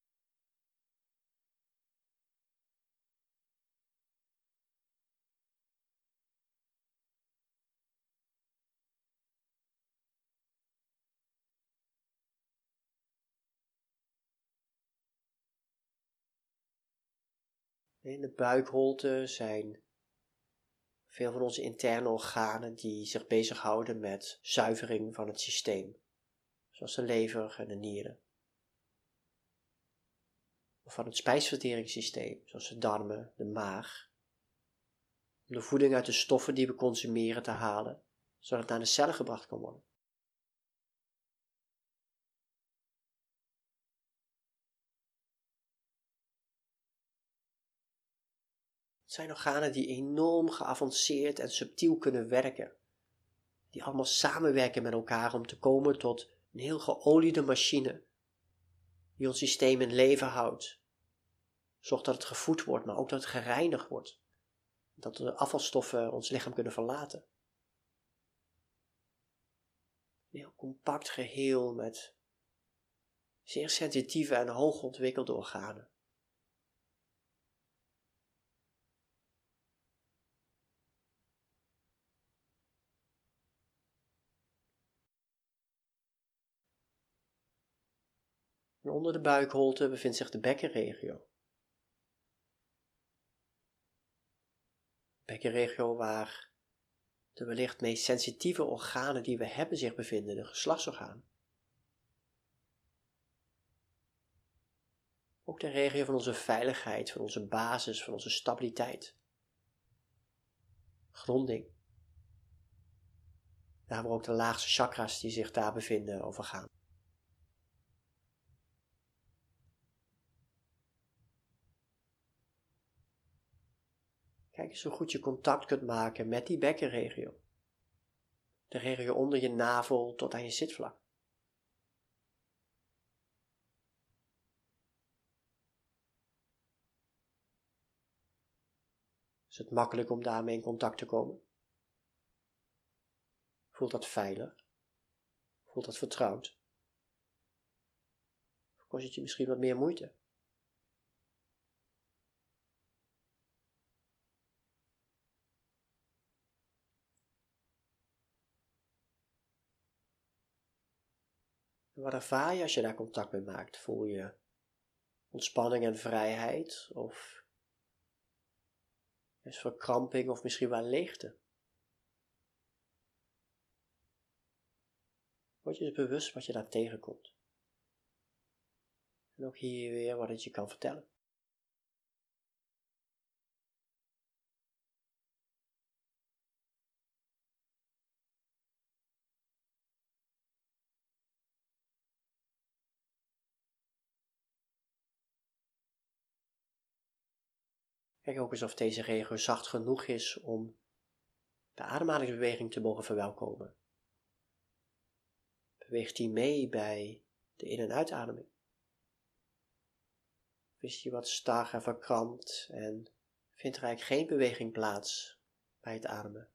In de buikholte zijn veel van onze interne organen die zich bezighouden met zuivering van het systeem zoals de lever en de nieren. Of van het spijsverteringssysteem, zoals de darmen, de maag. Om de voeding uit de stoffen die we consumeren te halen, zodat het naar de cellen gebracht kan worden. zijn organen die enorm geavanceerd en subtiel kunnen werken. Die allemaal samenwerken met elkaar om te komen tot een heel geoliede machine. Die ons systeem in leven houdt. Zorgt dat het gevoed wordt, maar ook dat het gereinigd wordt. Dat de afvalstoffen ons lichaam kunnen verlaten. Een heel compact geheel met zeer sensitieve en hoogontwikkelde organen. En onder de buikholte bevindt zich de bekkenregio. Bekkenregio waar de wellicht meest sensitieve organen die we hebben zich bevinden, de geslachtsorganen. Ook de regio van onze veiligheid, van onze basis, van onze stabiliteit. Gronding. Daar waar ook de laagste chakras die zich daar bevinden over Kijk hoe goed je contact kunt maken met die bekkenregio. De regio onder je navel tot aan je zitvlak. Is het makkelijk om daarmee in contact te komen? Voelt dat veilig? Voelt dat vertrouwd? Of kost het je misschien wat meer moeite? Wat ervaar je als je daar contact mee maakt? Voel je ontspanning en vrijheid? Of is verkramping of misschien wel leegte? Word je dus bewust wat je daar tegenkomt. En ook hier weer wat het je kan vertellen. Kijk ook eens of deze regio zacht genoeg is om de ademhalingsbeweging te mogen verwelkomen. Beweegt die mee bij de in- en uitademing? Of is die wat star en verkrampt en vindt er eigenlijk geen beweging plaats bij het ademen?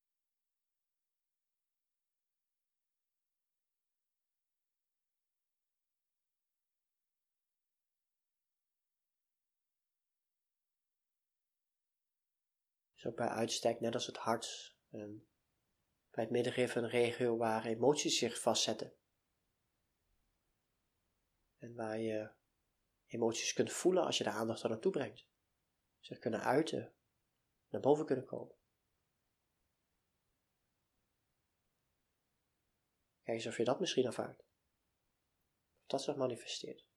Is ook bij uitstek net als het hart en bij het middenrif een regio waar emoties zich vastzetten. En waar je emoties kunt voelen als je de aandacht er naartoe brengt. Zich kunnen uiten, naar boven kunnen komen. Kijk eens of je dat misschien ervaart. Of dat zich manifesteert.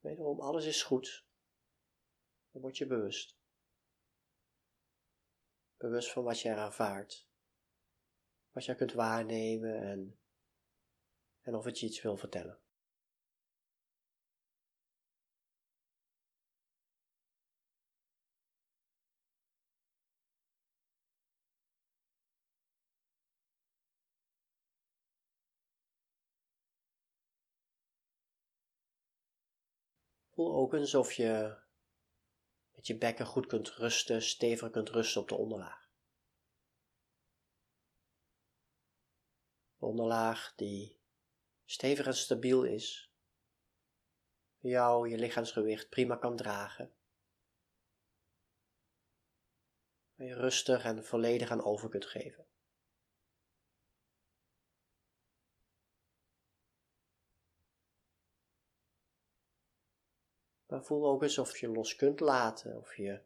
Wederom, alles is goed dan word je bewust. Bewust van wat je ervaart, wat je kunt waarnemen en, en of het je iets wil vertellen. Voel ook eens of je dat je bekken goed kunt rusten, stevig kunt rusten op de onderlaag. De onderlaag die stevig en stabiel is, jou je lichaamsgewicht prima kan dragen. Waar je rustig en volledig aan over kunt geven. Maar voel ook eens of je los kunt laten, of je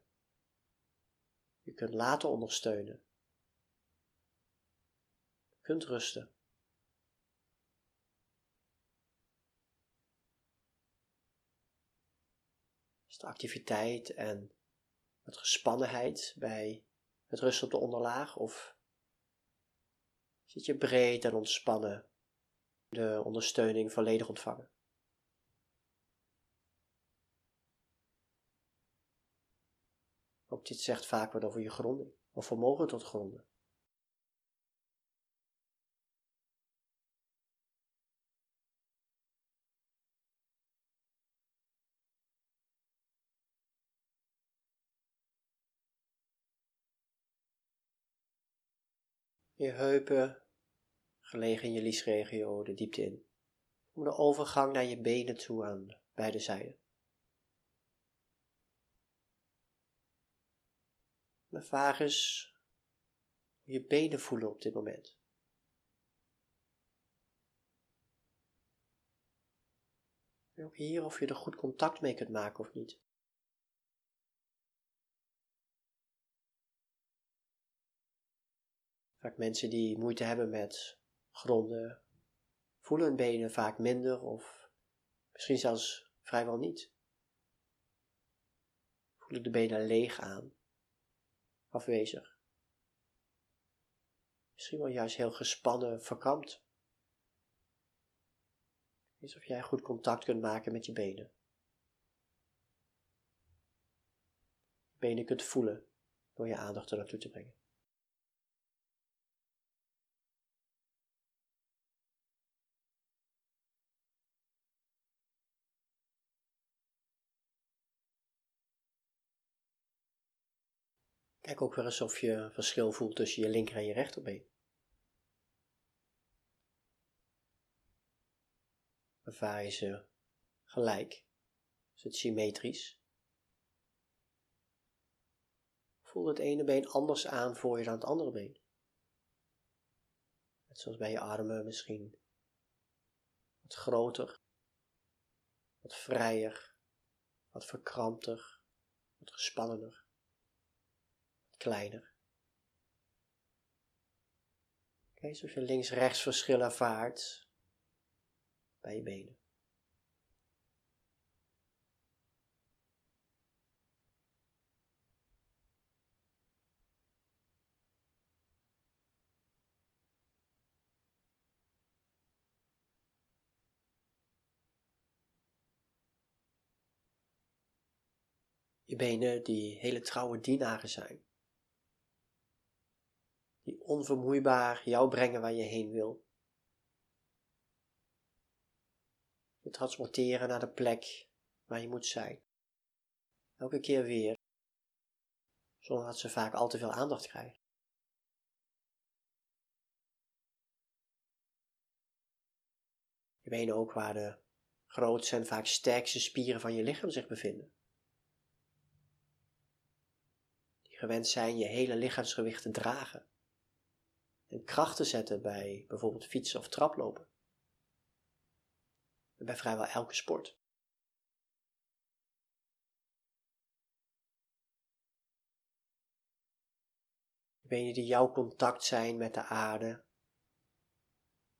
je kunt laten ondersteunen. Je kunt rusten. Is de activiteit en het gespannenheid bij het rusten op de onderlaag of zit je breed en ontspannen de ondersteuning volledig ontvangen? Ook dit zegt vaak wat over je gronding, of vermogen tot gronden. Je heupen, gelegen in je liesregio, de diepte in. Om de overgang naar je benen toe aan beide zijden. Ervaar eens hoe je benen voelen op dit moment. En ook hier of je er goed contact mee kunt maken of niet. Vaak mensen die moeite hebben met gronden voelen hun benen vaak minder of misschien zelfs vrijwel niet. Voelen de benen leeg aan afwezig. Misschien wel juist heel gespannen, verkrampt. Alsof jij goed contact kunt maken met je benen. Benen kunt voelen door je aandacht er naartoe te brengen. Kijk ook weer eens of je verschil voelt tussen je linker en je rechterbeen. Ervaar je ze gelijk? Is het symmetrisch? Voel het ene been anders aan voor je dan het andere been? Net zoals bij je armen misschien wat groter, wat vrijer, wat verkrampter, wat gespannener kleiner. Kijk eens of je links-rechts verschil ervaart bij je benen. Je benen die hele trouwe dienaren zijn onvermoeibaar jou brengen waar je heen wil. Je transporteren naar de plek waar je moet zijn. Elke keer weer, zonder dat ze vaak al te veel aandacht krijgen. Je benen ook waar de grootste en vaak sterkste spieren van je lichaam zich bevinden. Die gewend zijn je hele lichaamsgewicht te dragen en kracht te zetten bij bijvoorbeeld fietsen of traplopen. En bij vrijwel elke sport. Benen die jouw contact zijn met de aarde,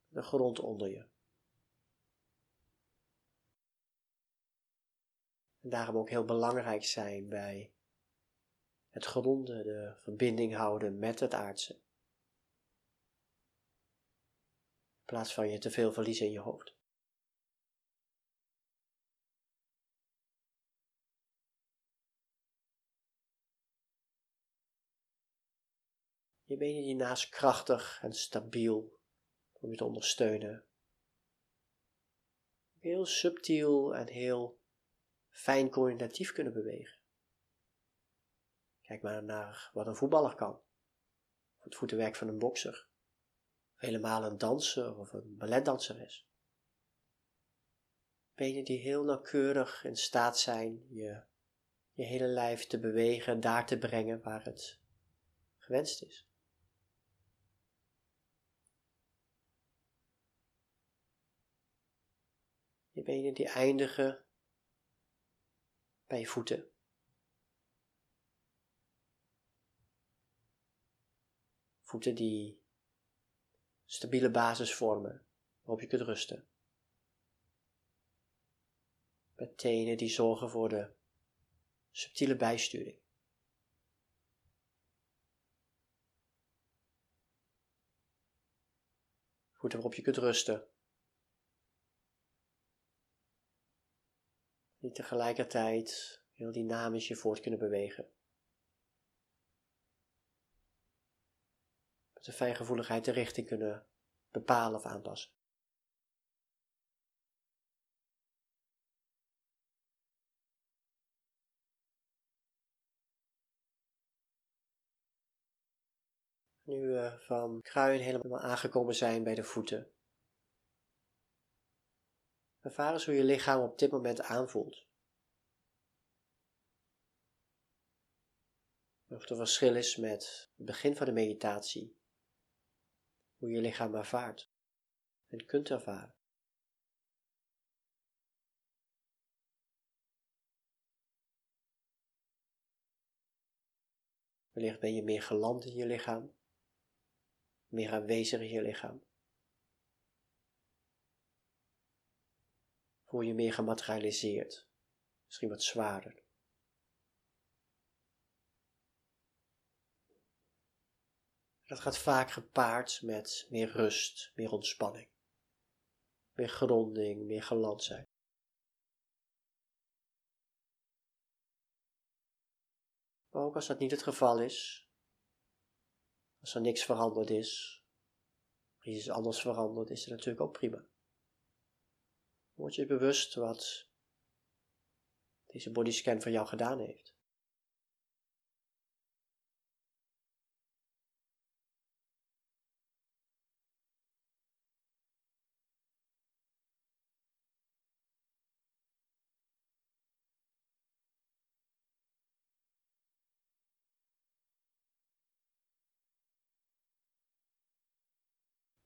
de grond onder je. En daarom ook heel belangrijk zijn bij het gronden, de verbinding houden met het aardse. Plaats van je te veel verliezen in je hoofd. Je benen die naast krachtig en stabiel om je te ondersteunen. Heel subtiel en heel fijn coördinatief kunnen bewegen. Kijk maar naar wat een voetballer kan. Het voetenwerk van een bokser helemaal een danser of een balletdanseres. Benen die heel nauwkeurig in staat zijn je, je hele lijf te bewegen, daar te brengen waar het gewenst is. Je benen die eindigen bij je voeten. Voeten die stabiele basis vormen waarop je kunt rusten. Met tenen die zorgen voor de subtiele bijsturing. Voeten waarop je kunt rusten. Die tegelijkertijd heel dynamisch je voort kunnen bewegen. Een fijngevoeligheid de richting kunnen bepalen of aanpassen. Nu we eh, van kruin helemaal aangekomen zijn bij de voeten. Ervaar eens hoe je lichaam op dit moment aanvoelt. Of er verschil is met het begin van de meditatie. Hoe je lichaam ervaart en kunt ervaren. Wellicht ben je meer geland in je lichaam meer aanwezig in je lichaam. Voel je meer gematerialiseerd, misschien wat zwaarder. Dat gaat vaak gepaard met meer rust, meer ontspanning, meer gronding, meer geland zijn. Maar ook als dat niet het geval is, als er niks veranderd is, of iets anders veranderd, is het natuurlijk ook prima. Word je bewust wat deze bodyscan voor jou gedaan heeft.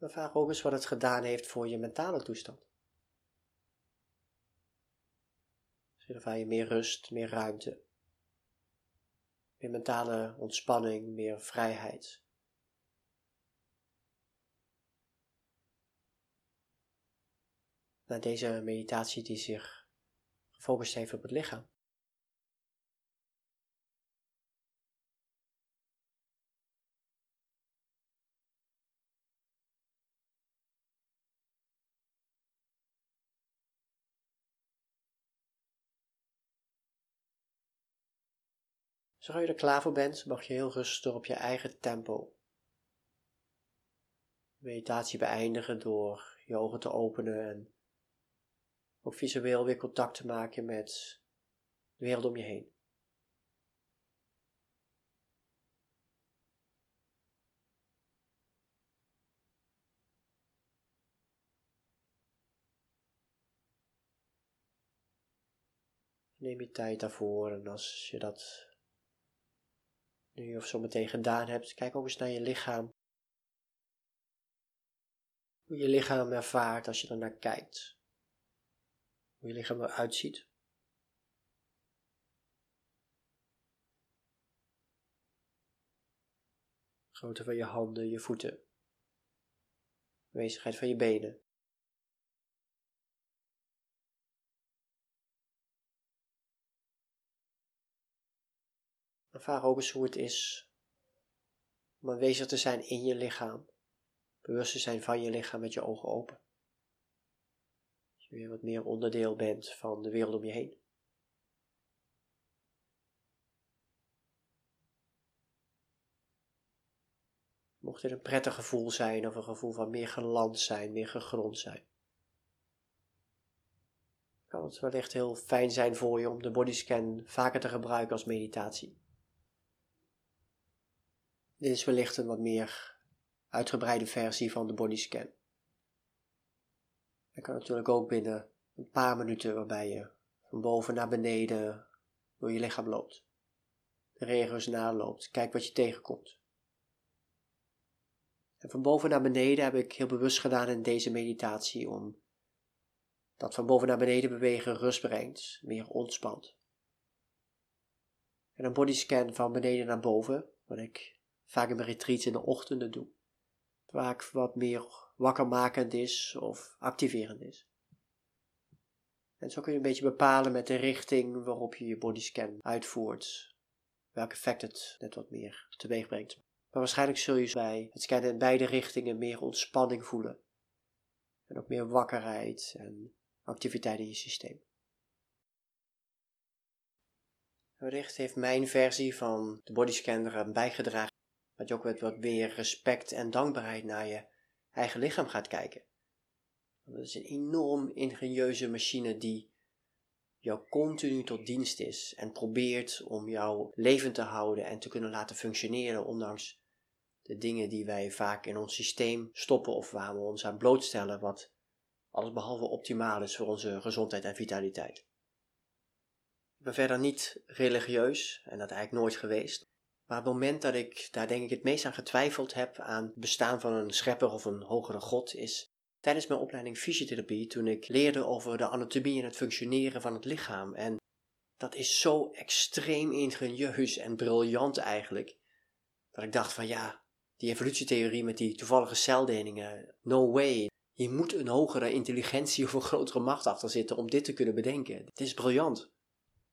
Maar vraag ook eens wat het gedaan heeft voor je mentale toestand. Misschien ervaar je meer rust, meer ruimte, meer mentale ontspanning, meer vrijheid. Na deze meditatie die zich gefocust heeft op het lichaam. Zodra je er klaar voor bent, mag je heel rustig op je eigen tempo meditatie beëindigen door je ogen te openen en ook visueel weer contact te maken met de wereld om je heen. Neem je tijd daarvoor en als je dat nu of zo meteen gedaan hebt, kijk ook eens naar je lichaam. Hoe je lichaam ervaart als je er naar kijkt. Hoe je lichaam eruit ziet. Grootte van je handen, je voeten. Aanwezigheid van je benen. Ervaar ook eens hoe het is om aanwezig te zijn in je lichaam. Bewust te zijn van je lichaam met je ogen open. Dat je weer wat meer onderdeel bent van de wereld om je heen. Mocht dit een prettig gevoel zijn of een gevoel van meer geland zijn, meer gegrond zijn. Kan het wellicht heel fijn zijn voor je om de bodyscan vaker te gebruiken als meditatie. Dit is wellicht een wat meer uitgebreide versie van de bodyscan. Dat kan natuurlijk ook binnen een paar minuten waarbij je van boven naar beneden door je lichaam loopt. De regels naloopt, kijk wat je tegenkomt. En van boven naar beneden heb ik heel bewust gedaan in deze meditatie om dat van boven naar beneden bewegen rust brengt, meer ontspant. En een bodyscan van beneden naar boven, wat ik vaak in mijn in de ochtenden doe. Vaak wat meer wakkermakend is of activerend is. En zo kun je een beetje bepalen met de richting waarop je je bodyscan uitvoert, welk effect het net wat meer teweeg brengt. Maar waarschijnlijk zul je bij het scannen in beide richtingen meer ontspanning voelen. En ook meer wakkerheid en activiteit in je systeem. Wellicht heeft mijn versie van de bodyscan eraan bijgedragen dat je ook met wat meer respect en dankbaarheid naar je eigen lichaam gaat kijken. Dat is een enorm ingenieuze machine die jou continu tot dienst is en probeert om jou levend te houden en te kunnen laten functioneren, ondanks de dingen die wij vaak in ons systeem stoppen of waar we ons aan blootstellen, wat alles behalve optimaal is voor onze gezondheid en vitaliteit. Ik ben verder niet religieus en dat eigenlijk nooit geweest. Maar het moment dat ik daar denk ik het meest aan getwijfeld heb aan het bestaan van een schepper of een hogere god is tijdens mijn opleiding fysiotherapie toen ik leerde over de anatomie en het functioneren van het lichaam. En dat is zo extreem ingenieus en briljant eigenlijk, dat ik dacht van ja, die evolutietheorie met die toevallige celdelingen, no way. Je moet een hogere intelligentie of een grotere macht achter zitten om dit te kunnen bedenken. Het is briljant.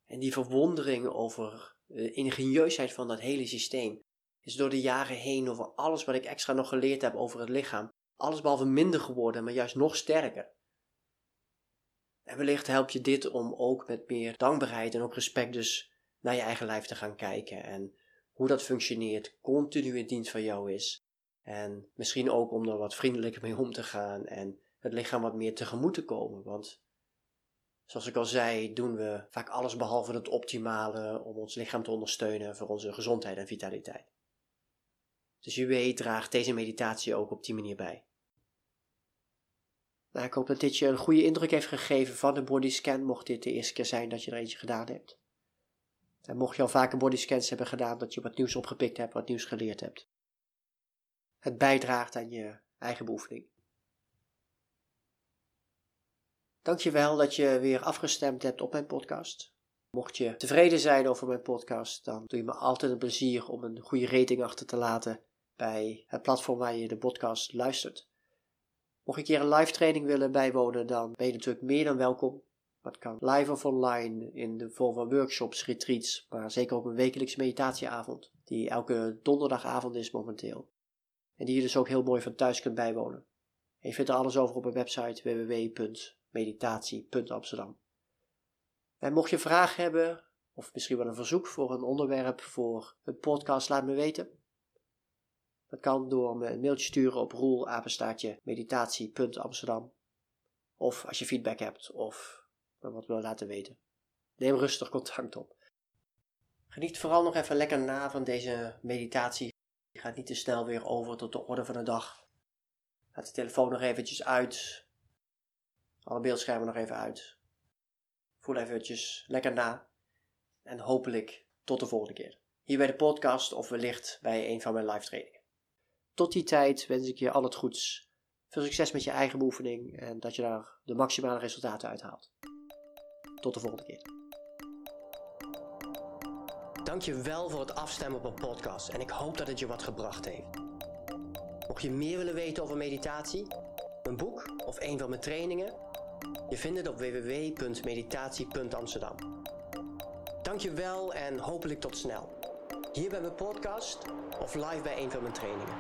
En die verwondering over de ingenieusheid van dat hele systeem is door de jaren heen over alles wat ik extra nog geleerd heb over het lichaam, alles behalve minder geworden, maar juist nog sterker. En wellicht helpt je dit om ook met meer dankbaarheid en ook respect dus naar je eigen lijf te gaan kijken en hoe dat functioneert, continu in dienst van jou is. En misschien ook om er wat vriendelijker mee om te gaan en het lichaam wat meer tegemoet te komen. Want zoals ik al zei, doen we vaak alles behalve het optimale om ons lichaam te ondersteunen voor onze gezondheid en vitaliteit. Dus je weet, draagt deze meditatie ook op die manier bij. Nou, ik hoop dat dit je een goede indruk heeft gegeven van de bodyscan, mocht dit de eerste keer zijn dat je er eentje gedaan hebt. En mocht je al vaker bodyscans hebben gedaan, dat je wat nieuws opgepikt hebt, wat nieuws geleerd hebt. Het bijdraagt aan je eigen beoefening. Dankjewel dat je weer afgestemd hebt op mijn podcast. Mocht je tevreden zijn over mijn podcast, dan doe je me altijd een plezier om een goede rating achter te laten bij het platform waar je de podcast luistert. Mocht je een keer een live training willen bijwonen, dan ben je natuurlijk meer dan welkom. Dat kan live of online in de vorm van workshops, retreats, maar zeker ook een wekelijkse meditatieavond, die elke donderdagavond is momenteel. En die je dus ook heel mooi van thuis kunt bijwonen. En je vindt er alles over op mijn website www.meditatie.amsterdam. En mocht je vragen hebben, of misschien wel een verzoek voor een onderwerp voor een podcast, laat me weten. Dat kan door me een mailtje sturen op roelapenstaartje meditatie.amsterdam. Of als je feedback hebt of wat wil laten weten. Neem rustig contact op. Geniet vooral nog even lekker na van deze meditatie. Ga niet te snel weer over tot de orde van de dag. Laat de telefoon nog eventjes uit. Alle beeldschermen nog even uit. Voel eventjes lekker na. En hopelijk tot de volgende keer. Hier bij de podcast of wellicht bij een van mijn live trainingen. Tot die tijd wens ik je al het goeds. Veel succes met je eigen beoefening en dat je daar de maximale resultaten uithaalt. Tot de volgende keer. Dankjewel voor het afstemmen op een podcast en ik hoop dat het je wat gebracht heeft. Mocht je meer willen weten over meditatie, een boek of een van mijn trainingen, je vindt het op www.meditatie.amsterdam. Dankjewel en hopelijk tot snel. Hier bij mijn podcast of live bij een van mijn trainingen.